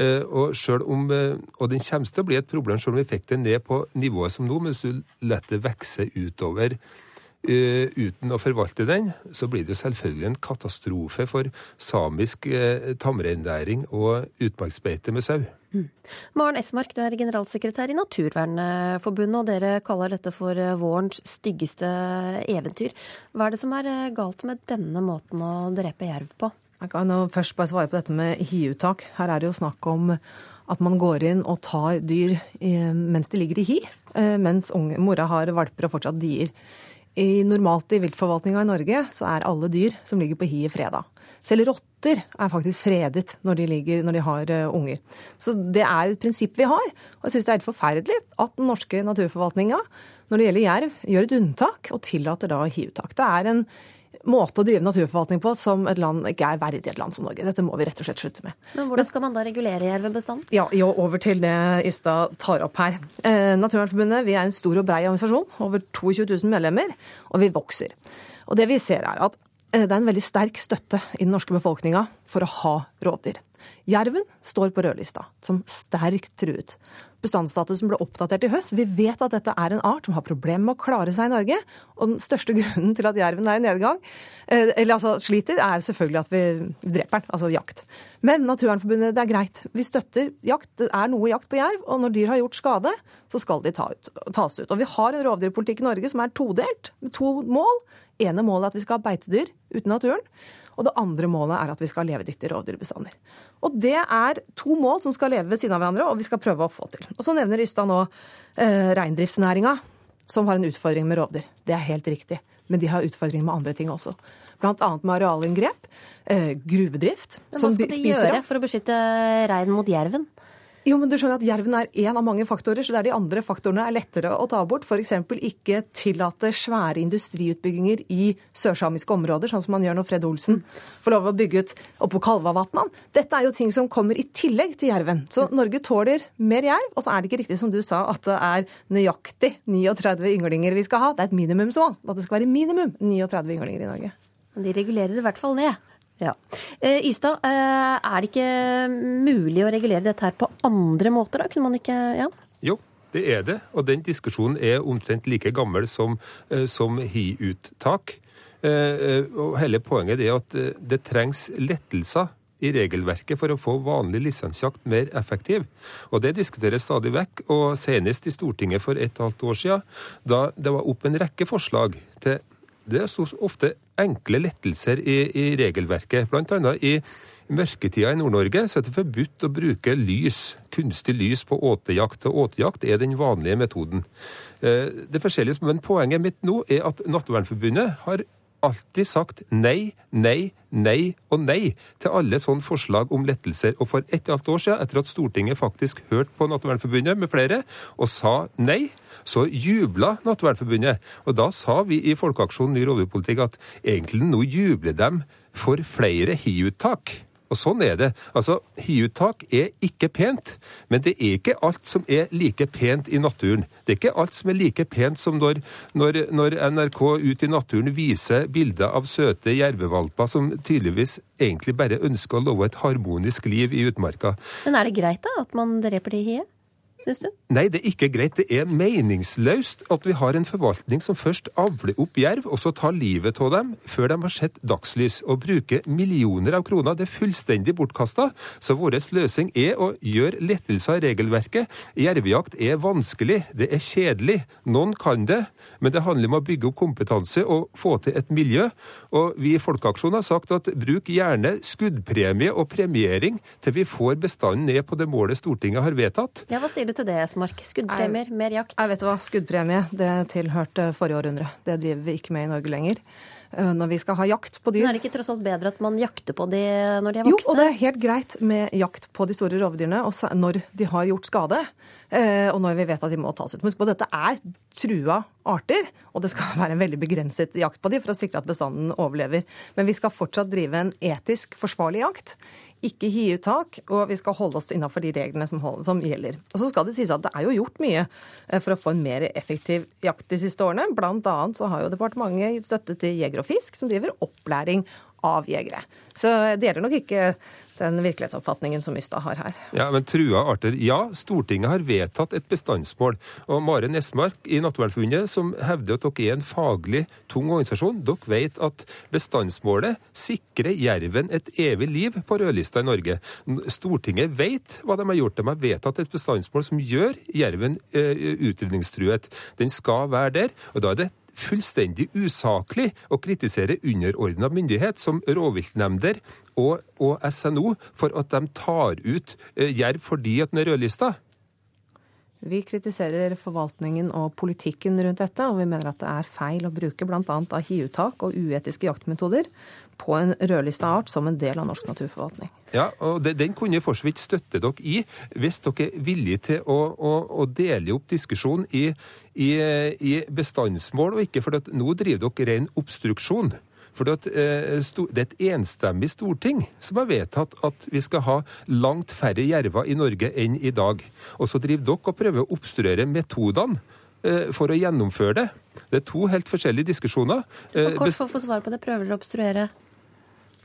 Eh, og, om, eh, og den kommer til å bli et problem selv om vi fikk den ned på nivået som nå, men hvis du lar det vokse utover uh, uten å forvalte den, så blir det selvfølgelig en katastrofe for samisk uh, tamreinnæring og utmarksbeite med sau. Mm. Maren Esmark, du er generalsekretær i Naturvernforbundet, og dere kaller dette for vårens styggeste eventyr. Hva er det som er galt med denne måten å drepe jerv på? Jeg kan først bare svare på dette med hiuttak. Her er det jo snakk om at man går inn og tar dyr mens de ligger i hi, eh, mens unge, mora har valper og fortsatt dier. I normalt i viltforvaltninga i Norge så er alle dyr som ligger på hi, freda. Selv rotter er faktisk fredet når de, ligger, når de har uh, unger. Så det er et prinsipp vi har. Og jeg syns det er helt forferdelig at den norske naturforvaltninga når det gjelder jerv, gjør et unntak og tillater da hiuttak. Det er en måte å drive naturforvaltning på som et land ikke er verdig et land som Norge. Dette må vi rett og slett slutte med. Men Hvordan skal man da regulere jervebestanden? Ja, jo, Over til det Ystad tar opp her. Eh, Naturvernforbundet vi er en stor og brei organisasjon, over 22 000 medlemmer, og vi vokser. Og det vi ser er at eh, det er en veldig sterk støtte i den norske befolkninga for å ha rovdyr. Jerven står på rødlista som sterkt truet. Bestandsstatusen ble oppdatert i høst. Vi vet at dette er en art som har problemer med å klare seg i Norge. Og den største grunnen til at jerven er i nedgang, eh, eller altså sliter, er selvfølgelig at vi dreper den, altså jakt. Men Naturvernforbundet, det er greit. Vi støtter jakt. Det er noe jakt på jerv. Og når dyr har gjort skade, så skal de ta ut, tas ut. Og vi har en rovdyrpolitikk i Norge som er todelt, med to mål. ene målet er at vi skal ha beitedyr ute i naturen. Og det andre målet er at vi skal ha levedyktige rovdyrbestander. Og det er to mål som skal leve ved siden av hverandre, og vi skal prøve å få til. Og så nevner Ystad nå eh, reindriftsnæringa, som har en utfordring med rovdyr. Det er helt riktig. Men de har utfordringer med andre ting også. Bl.a. med arealinngrep, eh, gruvedrift. Hva skal de gjøre for å beskytte reinen mot jerven? Jo, men du skjønner at Jerven er én av mange faktorer, så det er de andre faktorene er lettere å ta bort. F.eks. ikke tillate svære industriutbygginger i sørsamiske områder, sånn som man gjør når Fred Olsen får lov å bygge ut oppå Kalvavatnan. Dette er jo ting som kommer i tillegg til jerven. Så Norge tåler mer jerv. Og så er det ikke riktig som du sa, at det er nøyaktig 39 ynglinger vi skal ha. Det er et minimumsmål. At det skal være minimum 39 ynglinger i Norge. Men De regulerer i hvert fall ned. Ja. Eh, Ystad, eh, er det ikke mulig å regulere dette her på andre måter, da? Kunne man ikke Ja? Jo, det er det. Og den diskusjonen er omtrent like gammel som, eh, som hiuttak. Og hele poenget er at det trengs lettelser i regelverket for å få vanlig lisensjakt mer effektiv. Og Det diskuteres stadig vekk, og senest i Stortinget for et halvt år siden, da det var opp en rekke forslag til det er ofte enkle lettelser i, i regelverket. Annet i mørketida i Nord-Norge så er det forbudt å bruke lys, kunstig lys på åtejakt. Og åtejakt er den vanlige metoden. Eh, det forskjellige, men Poenget mitt nå er at Naturvernforbundet har alltid sagt nei, nei, nei og nei til alle sånne forslag om lettelser. Og for ett og et halvt år siden, etter at Stortinget faktisk hørte på Naturvernforbundet med flere, og sa nei, så jubla Naturvernforbundet. Og da sa vi i Folkeaksjonen ny rovdyrpolitikk at egentlig nå jubler de for flere hiuttak. Og sånn er det. Altså, Hiuttak er ikke pent, men det er ikke alt som er like pent i naturen. Det er ikke alt som er like pent som når, når, når NRK ut i naturen viser bilder av søte jervevalper som tydeligvis egentlig bare ønsker å love et harmonisk liv i utmarka. Men er det greit da at man dreper de hiet? Syns du? Nei, det er ikke greit. Det er meningsløst at vi har en forvaltning som først avler opp jerv, og så tar livet av dem før de har sett dagslys, og bruker millioner av kroner. Det er fullstendig bortkasta. Så vår løsning er å gjøre lettelser i regelverket. Jervejakt er vanskelig, det er kjedelig. Noen kan det, men det handler om å bygge opp kompetanse og få til et miljø. Og vi i Folkeaksjonen har sagt at bruk gjerne skuddpremie og premiering til vi får bestanden ned på det målet Stortinget har vedtatt. Ja, hva sier du du til det, Esmark? Skuddpremier, mer jakt? Jeg vet hva, Skuddpremie det tilhørte forrige århundre. Det driver vi ikke med i Norge lenger. Eh, når vi skal ha jakt på dyr. Men Er det ikke tross alt bedre at man jakter på de når de er vokste? Jo, og det er helt greit med jakt på de store rovdyrene når de har gjort skade. Eh, og når vi vet at de må tas ut. Husk på dette er trua arter, og det skal være en veldig begrenset jakt på dem for å sikre at bestanden overlever. Men vi skal fortsatt drive en etisk forsvarlig jakt ikke hiuttak, og vi skal holde oss innafor de reglene som, holder, som, gjelder. Og så skal Det sies at det er jo gjort mye eh, for å få en mer effektiv jakt de siste årene. Blant annet så har jo departementet gitt støtte til Jeger og Fisk, som driver opplæring av jegere. Så det gjelder nok ikke den virkelighetsoppfatningen som Ystad har her. Ja, men trua arter, ja, Stortinget har vedtatt et bestandsmål. Og Maren Esmark i Naturvernforbundet, som hevder at dere er en faglig tung organisasjon, dere vet at bestandsmålet sikrer jerven et evig liv på rødlista i Norge. Stortinget vet hva de har gjort. De har vedtatt et bestandsmål som gjør jerven uh, utrydningstruet. Den skal være der. og da er det fullstendig usaklig å kritisere underordna myndighet som rovviltnemnder og, og, SNO for at de tar ut eh, jerv fordi at den er rødlista. Vi kritiserer forvaltningen og politikken rundt dette, og vi mener at det er feil å bruke bl.a. hiuttak og uetiske jaktmetoder på en rødlista art som en del av norsk naturforvaltning. Ja, og Den kunne for så vidt støtte dere i, hvis dere er villige til å, å, å dele opp diskusjonen i, i, i, bestandsmål, og ikke for at nå driver dere ren obstruksjon. For det er et enstemmig storting som har vedtatt at vi skal ha langt færre jerver i Norge enn i dag. Og så driver dere og prøver å obstruere metodene eh, for å gjennomføre det. Det er to helt forskjellige diskusjoner. Og kort for å få svar på det, prøver dere å obstruere?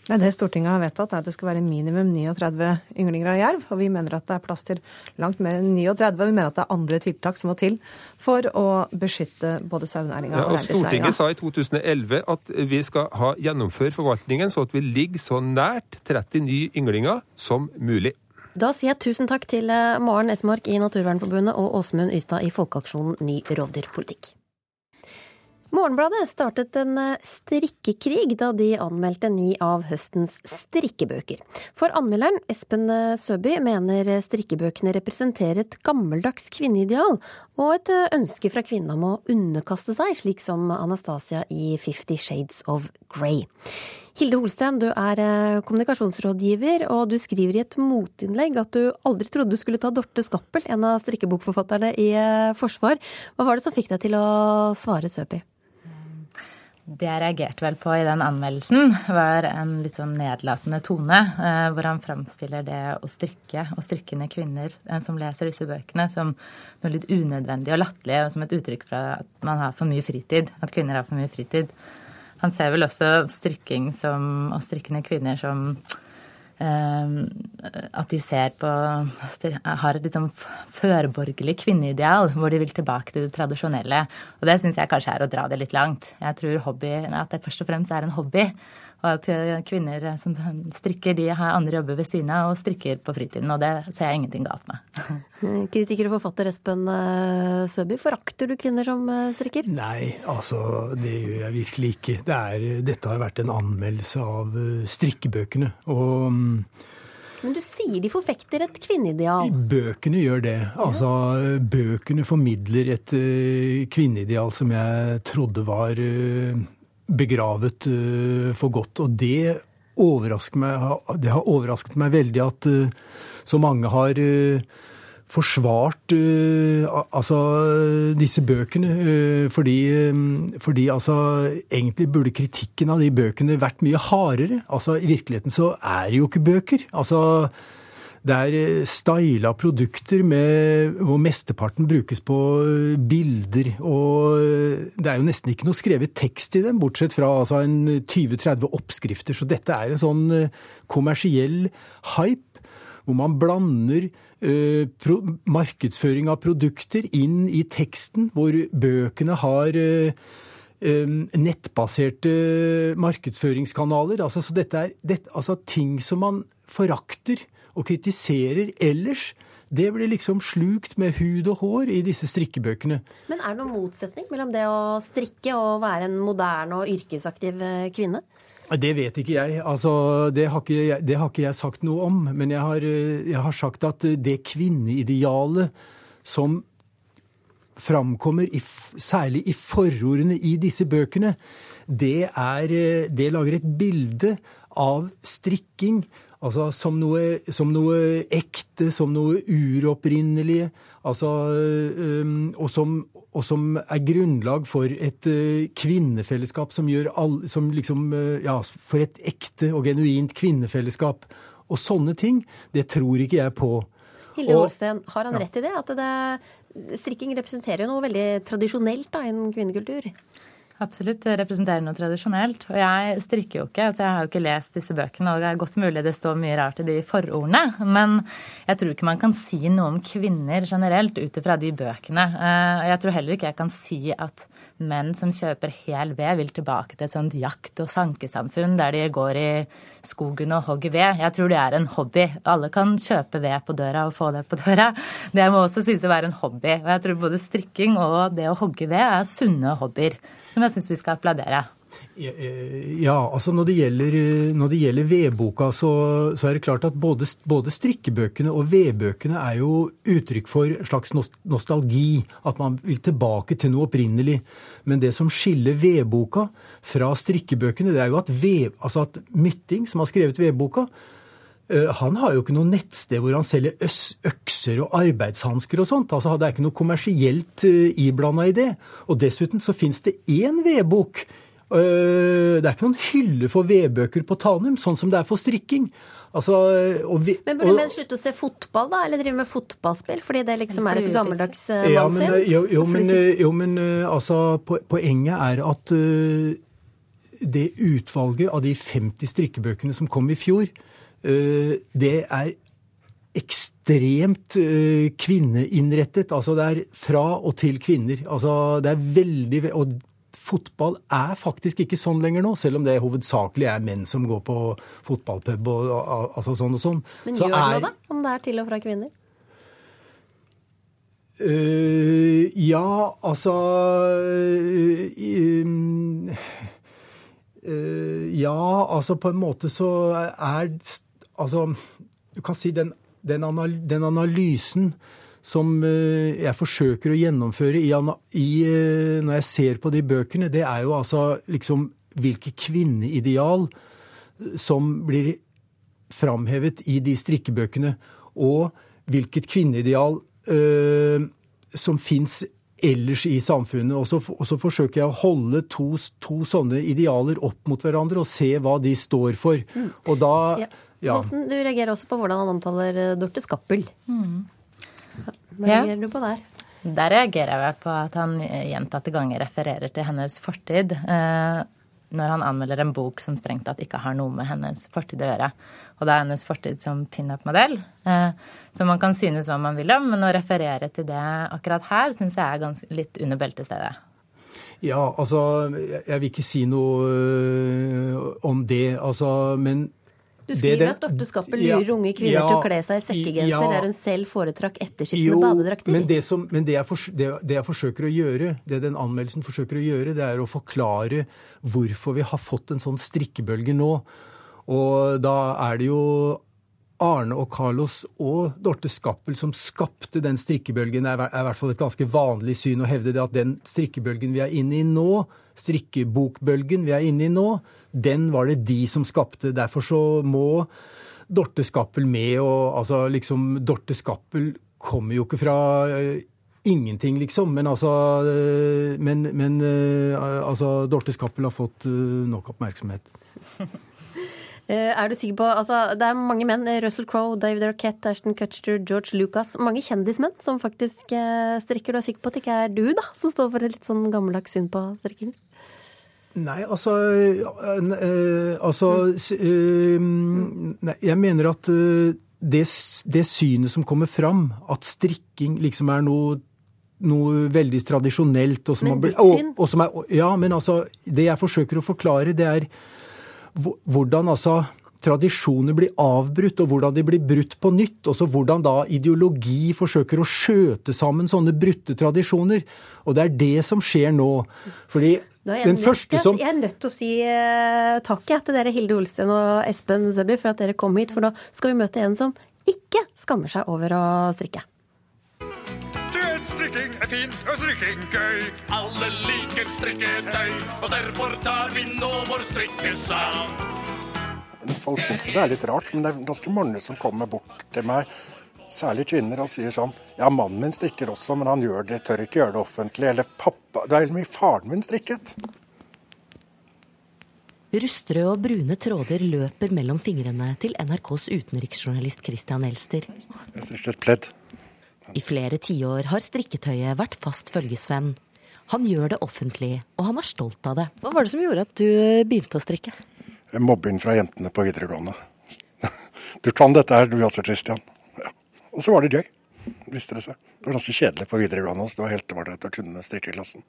Nei, Det Stortinget har vedtatt, er at det skal være minimum 39 ynglinger av jerv. Og vi mener at det er plass til langt mer enn 39. Vi mener at det er andre tiltak som må til for å beskytte både sauenæringa ja, og, og Stortinget sa i 2011 at vi skal ha gjennomføre forvaltningen så at vi ligger så nært 30 nye ynglinger som mulig. Da sier jeg tusen takk til eh, Maren Esmark i Naturvernforbundet og Åsmund Ystad i Folkeaksjonen ny rovdyrpolitikk. Morgenbladet startet en eh, strikkekrig da de anmeldte ni av høstens strikkebøker. For anmelderen Espen eh, Søby mener strikkebøkene representerer et gammeldags kvinneideal, og et eh, ønske fra kvinnen om å underkaste seg, slik som Anastasia i Fifty Shades of Grey. Hilde Holsten, du er kommunikasjonsrådgiver, og du skriver i et motinnlegg at du aldri trodde du skulle ta Dorte Skappel, en av strikkebokforfatterne, i forsvar. Hva var det som fikk deg til å svare Søby? Det jeg reagerte vel på i den anmeldelsen, var en litt sånn nedlatende tone. Eh, hvor han framstiller det å strikke og strikkende kvinner eh, som leser disse bøkene, som noe litt unødvendig og latterlig, og som et uttrykk for at man har for mye fritid. At kvinner har for mye fritid. Han ser vel også strikking som, og strikkende kvinner som at de ser på Har et litt sånn førborgerlig kvinneideal, hvor de vil tilbake til det tradisjonelle. Og det syns jeg kanskje er å dra det litt langt. Jeg tror hobby, at det først og fremst er en hobby. Og at eh, kvinner som strikker, de har andre jobber ved siden av og strikker på fritiden. Og det ser jeg ingenting galt med. Kritiker og forfatter Espen eh, Søby, forakter du kvinner som eh, strikker? Nei, altså det gjør jeg virkelig ikke. Det er, dette har vært en anmeldelse av strikkebøkene. Og mm, men du sier de forfekter et kvinneideal? Bøkene gjør det. Altså, Bøkene formidler et kvinneideal som jeg trodde var begravet uh, for godt. Og det, meg, det har overrasket meg veldig at uh, så mange har uh, forsvart altså disse bøkene. fordi, fordi altså egentlig burde kritikken av de bøkene vært mye hardere. Altså i virkeligheten så er det jo ikke bøker. Altså det er eh, styla produkter med, hvor mesteparten brukes på eh, bilder. Og eh, det er jo nesten ikke noe skrevet tekst i dem, bortsett fra altså, 20-30 oppskrifter. Så dette er en sånn kommersiell hype hvor man blander uh, pro markedsføring av produkter inn i teksten, hvor bøkene har uh, nettbaserte markedsføringskanaler. Altså, så dette er dette, altså, ting som man forakter og kritiserer ellers, det blir liksom slukt med hud og hår i disse strikkebøkene. Men er det noen motsetning mellom det å strikke og være en moderne og yrkesaktiv eh, kvinne? Det vet ikke jeg. Altså, det, har ikke, det har ikke jeg sagt noe om. Men jeg har, eh, jeg har sagt at det kvinneidealet som framkommer i, særlig i forordene i disse bøkene, det, er, eh, det lager et bilde av strikking Altså som noe, som noe, ekte, som noe uropprinnelig. Altså, og, som, og, som, er grunnlag for et kvinnefellesskap som gjør all, som liksom, Ja, for et ekte og genuint kvinnefellesskap. Og sånne ting, det tror ikke jeg på. Hilde Holsten, har han rett i det? At det, strikking representerer jo noe veldig tradisjonelt da, innen kvinnekultur? Absolutt. Det representerer noe tradisjonelt. Og jeg strikker jo ikke, så jeg har jo ikke lest disse bøkene, og det er godt mulig det står mye rart i de forordene. Men jeg tror ikke man kan si noe om kvinner generelt ut ifra de bøkene. Eh, og jeg tror heller ikke jeg kan si at menn som kjøper hel ved, vil tilbake til et sånt jakt- og sankesamfunn der de går i skogen og hogger ved. Jeg tror det er en hobby. Alle kan kjøpe ved på døra og få det på døra. Det må også sies å være en hobby. Og jeg tror både strikking og det å hogge ved er sunne hobbyer som jeg syns vi skal applaudere. Ja, altså når det gjelder, når det gjelder vedboka, så, så, er det klart at både, både strikkebøkene og vedbøkene er jo uttrykk for en slags nostalgi. At man vil tilbake til noe opprinnelig. Men det som skiller vedboka fra strikkebøkene, det er jo at, ved, altså at Mytting, som har skrevet vedboka, Eh, han har jo ikke noe nettsted hvor han selger økser og arbeidshansker og sånt. Altså, Det er ikke noe kommersielt eh, iblanda i det. Og dessuten så fins det én vedbok. Uh, det er ikke noen hylle for vedbøker på Tanum, sånn som det er for strikking. Altså, vi, men burde menn slutte å se fotball, da? Eller drive med fotballspill? Fordi det liksom er et gammeldags uh, ja, men, jo, jo, men, jo, men altså, poenget er at det utvalget av de 50 strikkebøkene som kom i fjor, Eh, det er ekstremt eh, kvinneinnrettet. Altså det er fra og til kvinner. Altså det er veldig Og fotball er faktisk ikke sånn lenger nå, selv om det hovedsakelig er menn som går på fotballpub og, altså sånn og sånn. Men gjør det noe, da? Om det er til og fra kvinner? Uh, ja, altså uh, uh, Ja, altså på en måte så er Altså, du kan si den, den, anal den analysen som uh, jeg forsøker å gjennomføre i, i, uh, når jeg ser på de bøkene, det er jo altså liksom hvilke kvinneideal som blir framhevet i de strikkebøkene, og hvilket kvinneideal øh, som fins ellers i samfunnet. Og så, og så, forsøker jeg å holde to, to, sånne idealer opp mot hverandre og se hva de står for. Mm. Og da ja. Ja. Holsen, du reagerer også på hvordan han omtaler eh, Dorte Skappel. Mm. Hva reagerer ja. du på der? Der reagerer jeg vel på at han gjentatte ganger refererer til hennes fortid. Eh, når han anmelder en bok som strengt tatt ikke har noe med hennes fortid å gjøre. Og det er hennes fortid som pinup-modell. Eh, så man kan synes hva man vil om, men å referere til det akkurat her syns jeg er ganske, litt under beltestedet. Ja, altså Jeg vil ikke si noe om det, altså. Men du skriver det, at Dorte Skappel lurer ja, unge kvinner ja, til å kle seg i sekkegenser ja, der hun selv foretrakk ettersittende badedrakter. Men, det, som, men det, jeg for, det, det, jeg forsøker å gjøre, det den anmeldelsen forsøker å gjøre, det er å forklare hvorfor vi har fått en sånn strikkebølge nå. Og da er det jo Arne og Carlos og Dorte Skappel som skapte den strikkebølgen, er, i hvert fall et ganske vanlig syn å hevde det at den strikkebølgen vi er inne i nå, strikkebokbølgen vi er inne i nå, den var det de som skapte. Derfor så må Dorte Skappel med, og altså liksom Dorte Skappel kommer jo ikke fra uh, ingenting, liksom. Men altså, uh, men, men uh, altså Dorte Skappel har fått nok oppmerksomhet. Eh, er du sikker på, altså Det er mange menn. Eh, Russell Crowe, David Arquette, Ashton Cutcher, George Lucas. Mange kjendismenn som faktisk eh, strikker. Du er sikker på at det ikke er du da, som står for et litt sånn gammeldags syn på strikking? Nei, altså, altså nei, Jeg mener at det, det, synet som kommer fram, at strikking liksom er noe noe veldig tradisjonelt. Og som men syn? Og, og som er, ja, men altså, det jeg forsøker å forklare, det er hvordan altså tradisjoner blir avbrutt, og hvordan de blir brutt på nytt. Også hvordan da ideologi forsøker å skjøte sammen sånne brutte tradisjoner. Og det er det som skjer nå. Fordi den første som Jeg er nødt til å si uh, takk til dere Hilde Olsten og Espen Søby for at dere kom hit, for nå skal vi møte en som ikke skammer seg over å strikke. Strikking er fint og strikking gøy. Alle liker strikketøy, og derfor tar vi nå vår strikkesang. Folk syns det er litt rart, men det er ganske mange som kommer bort til meg, særlig kvinner, og sier sånn Ja, mannen min strikker også, men han gjør det, tør ikke gjøre det offentlig. Eller pappa Det er veldig mye faren min strikket. Rustrøde og brune tråder løper mellom fingrene til NRKs utenriksjournalist Christian Elster. Jeg strikker et pledd. I flere tiår har strikketøyet vært fast følgesvenn. Han gjør det offentlig, og han er stolt av det. Hva var det som gjorde at du begynte å strikke? Mobbing fra jentene på videregående. Du kan dette her, du også, Christian. Ja. Og så var det gøy, viste det seg. Det var ganske kjedelig på videregående, så det var helt ålreit å kunne strikkeklassen.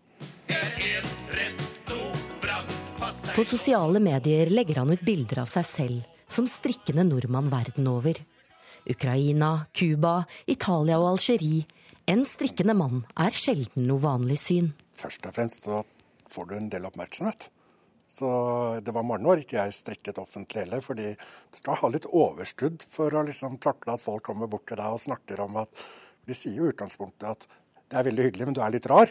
På sosiale medier legger han ut bilder av seg selv som strikkende nordmann verden over. Ukraina, Cuba, Italia og Algerie. En strikkende mann er sjelden noe vanlig syn. Først og fremst så får du en del oppmerksomhet. Så det var mange år ikke jeg strikket offentlig heller, fordi du skal ha litt overskudd for å liksom takle at folk kommer bort til deg og snakker om at De sier jo i utgangspunktet at det er veldig hyggelig, men du er litt rar.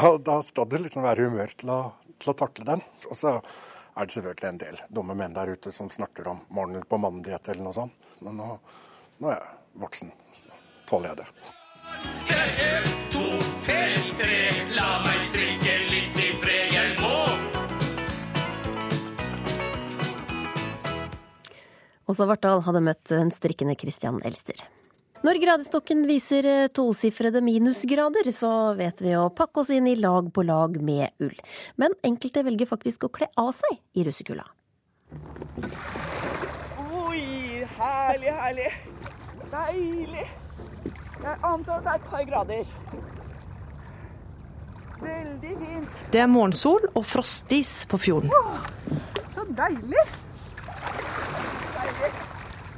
Og da skal du liksom være humør til å, til å takle den. Og så er det selvfølgelig en del dumme menn der ute som snakker om mangel på mandighet eller noe sånt. Men nå, nå er jeg voksen, så nå tåler jeg det. To, fem, tre, la meg strikke litt i fred, jeg må. Åsa Vartdal hadde møtt den strikkende Christian Elster. Når gradestokken viser eh, tosifrede minusgrader, så vet vi å pakke oss inn i lag på lag med ull. Men enkelte velger faktisk å kle av seg i russekulda. Oi, herlig, herlig. Deilig. Jeg antar at det er et par grader. Veldig fint. Det er morgensol og frostis på fjorden. Åh, Så. Deilig.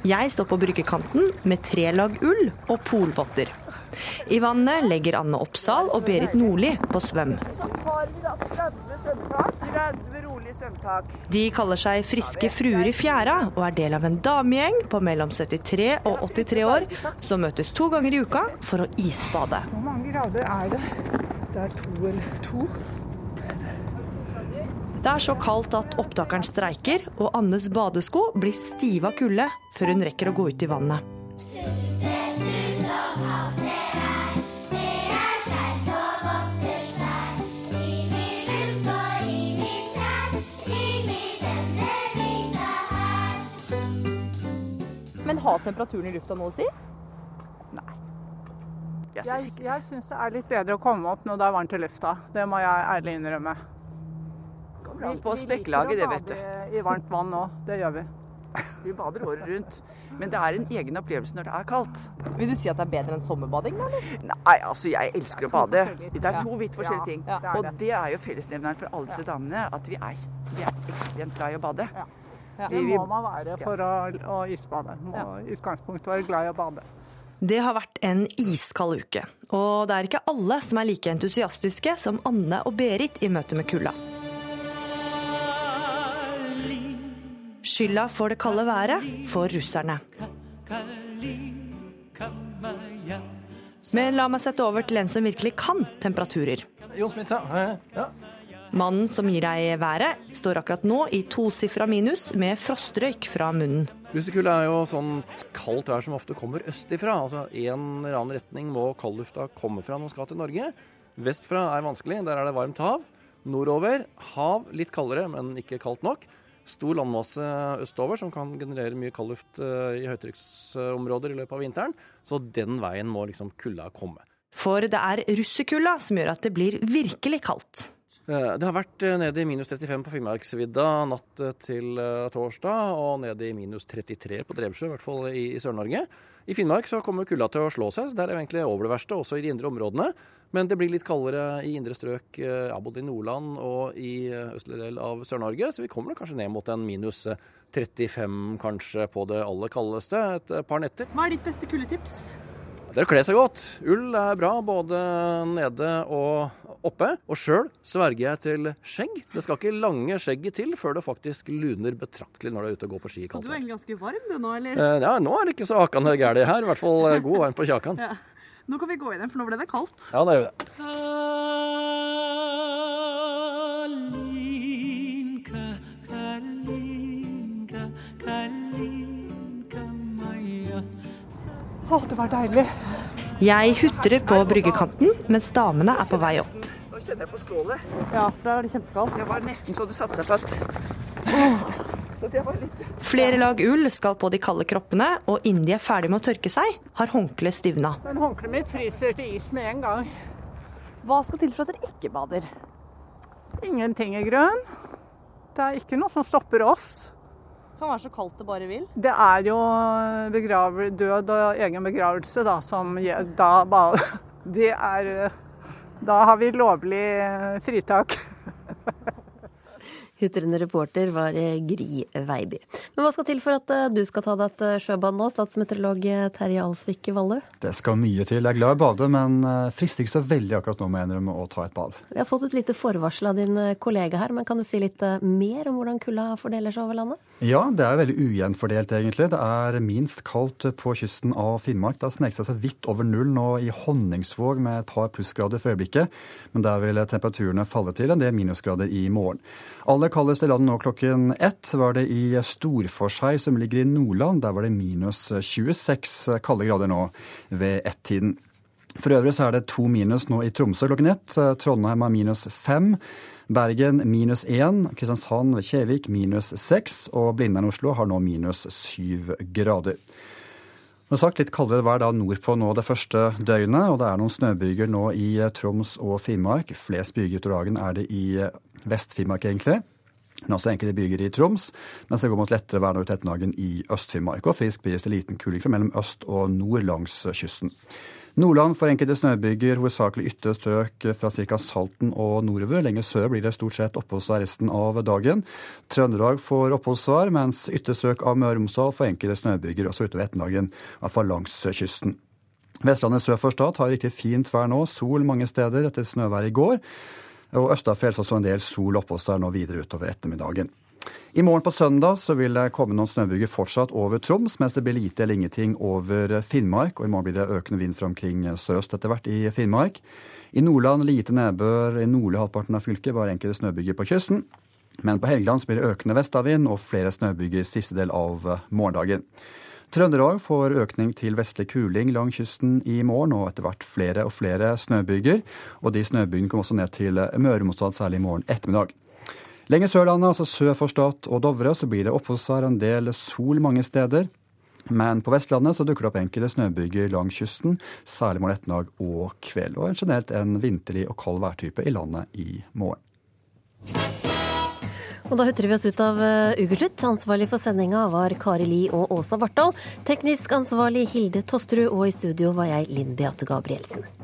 Jeg står på bryggekanten med tre lag ull og polvotter. I vannet legger Anne Oppsal og Berit Nordli på svøm. Så tar vi da 30 svømmetak. 30 rolige svømmetak. De kaller seg Friske fruer i fjæra og er del av en damegjeng på mellom 73 og 83 år som møtes to ganger i uka for å isbade. Hvor mange grader er det? Det er to eller to. Det er så kaldt at opptakeren streiker, og Annes badesko blir stive av kulde før hun rekker å gå ut i vannet. Men har temperaturen i lufta noe å si? Jeg, jeg syns det er litt bedre å komme opp når det er varmt i lufta. Det må jeg ærlig innrømme. Vi, på spekkelaget, det, vet du. Vi i varmt vann nå. Det gjør vi. Vi bader året rundt. Men det er en egen opplevelse når det er kaldt. Vil du si at det er bedre enn sommerbading? da? Nei, altså jeg elsker å bade. Det er to vidt forskjellige ting. Ja, det er Og det. det er jo fellesnevneren for alle disse damene, at vi er, vi er ekstremt glad i å bade. Det Vi- vi- må man være for å, å isbade. Må i utgangspunktet være glad i å bade. Det har vært en iskald uke, og det er ikke alle som er like entusiastiske som Anne og Berit i møte med kulda. Skylda for det kalde været får russerne. Men la meg sette over til en som virkelig kan temperaturer. Mannen som gir deg været, står akkurat nå i tosifra minus med frostrøyk fra munnen. Russekulda er jo sånn kaldt vær som ofte kommer østifra. Altså en eller annen retning må kaldlufta komme fra når den skal til Norge. Vestfra er vanskelig, der er det varmt hav. Nordover hav, litt kaldere, men ikke kaldt nok. Stor landmasse østover som kan generere mye kaldluft eh, i høytrykksområder i løpet av vinteren. Så den veien må liksom kulda komme. For det er russekulda som gjør at det blir virkelig kaldt. Eh, Det har vært eh, nede i minus 35 på Finnmarksvidda natt eh, til torsdag, og nede i minus 33 på Drevsjø, i hvert fall i, i Sør-Norge. I Finnmark så kommer kulda til å slå seg, så der er vi egentlig over det verste, også i de indre områdene. Men det blir litt kaldere i indre strøk, ja, både i Nordland og i østlige østlig del av Sør-Norge, så vi kommer kanskje ned mot en minus eh, 35 kanskje på det aller kaldeste et par netter. Hva er ditt beste kuldetips? Det er å kle seg godt. Ull er bra både nede og oppe. Og sjøl sverger jeg til skjegg. Det skal ikke lange skjegget til før det faktisk luner betraktelig når du er ute og går på ski i Så du er egentlig ganske varm du nå, eller? Eh, Ja, nå er det ikke så hakende gærent her. I hvert fall eh, god varm på kjakan. Ja. Nå kan vi gå inn igjen, for nå ble det kaldt. Ja, det gjør vi det. Å, det var deilig. Jeg hutrer på bryggekanten mens damene er på vei opp. Nå kjenner jeg på stålet. Ja, for da er det kjempekaldt. Det var nesten så det satte seg fast. Så det var litt Flere lag ull skal på de kalde kroppene, og innen de er ferdig med å tørke seg, har håndkleet stivna. Men håndkleet mitt fryser til is med en gang. Hva skal til for at dere ikke bader? Ingenting i grønn. Det er ikke noe som stopper oss. Det kan være så kaldt det bare vil. Det er jo død og egen begravelse da, som da Det er Da har vi lovlig fritak. Hutrende reporter var eh, Gry Veiby. Men hva skal til for at eh, du skal ta deg et eh, sjøbad nå, statsmeteorolog Terje Alsvik Valle? Det skal mye til. Jeg er glad i å bade, men frister ikke så veldig akkurat nå, må jeg innrømme, å ta et bad. Vi har fått et lite forvarsel av din kollega her, men kan du si litt mer om hvordan kulda fordeler seg over landet? Ja, det er veldig ujevnfordelt, egentlig. Det er minst kaldt på kysten av Finnmark. Det har sneket seg så vidt over null nå i Honningsvåg med et par plussgrader for øyeblikket, men der vil temperaturene falle til en del minusgrader i morgen. Aller kaldest i landet nå klokken ett var det i Storforshei, som ligger i Nordland. Der var det minus 26 kalde grader nå ved ett-tiden. For øvrig så er det to minus nå i Tromsø klokken ett. Trondheim har minus fem. Bergen minus én. Kristiansand ved Kjevik minus seks. Og Blindern Oslo har nå minus syv grader. Som sagt, litt kaldere vær da nordpå nå det første døgnet, og det er noen snøbyger nå i Troms og Finnmark. Flest byger utover dagen er det i Vest-Finnmark, egentlig. Men også enkelte byger i Troms, mens det går mot lettere vær nå Tettenhagen i Øst-Finnmark. Og frisk bris til liten kuling fra mellom øst og nord langs kysten. Nordland får enkelte snøbyger, hovedsakelig ytre strøk fra ca. Salten og nordover. Lenger sør blir det stort sett oppholdsvær resten av dagen. Trøndelag får oppholdsvær, mens ytre strøk av Møre og Romsdal får enkelte snøbyger også utover ettermiddagen, i hvert fall langs kysten. Vestlandet sør for Stad har riktig fint vær nå, sol mange steder etter snøvær i går. Og Østafjells også en del sol oppå seg nå videre utover ettermiddagen. I morgen på søndag så vil det komme noen snøbyger fortsatt over Troms, mens det blir lite eller ingenting over Finnmark. Og i morgen blir det økende vind fra omkring sørøst etter hvert i Finnmark. I Nordland lite nedbør i nordlige halvparten av fylket, bare enkelte snøbyger på kysten. Men på Helgeland blir det økende vestavind og flere snøbyger siste del av morgendagen. Trøndelag får økning til vestlig kuling langs kysten i morgen, og etter hvert flere og flere snøbyger. Og de snøbygene kommer også ned til Møre særlig i morgen ettermiddag. Lenger Sørlandet, altså sør for Stad og Dovre, så blir det oppholdsvær, en del sol mange steder. Men på Vestlandet så dukker det opp enkelte snøbyger langs kysten, særlig morgen ettermiddag og kveld. Og generelt en vinterlig og kald værtype i landet i morgen. Og da hutrer vi oss ut av uh, ukeslutt. Ansvarlig for sendinga var Kari Li og Åsa Vartdal. Teknisk ansvarlig Hilde Tosterud, og i studio var jeg Linn Beate Gabrielsen.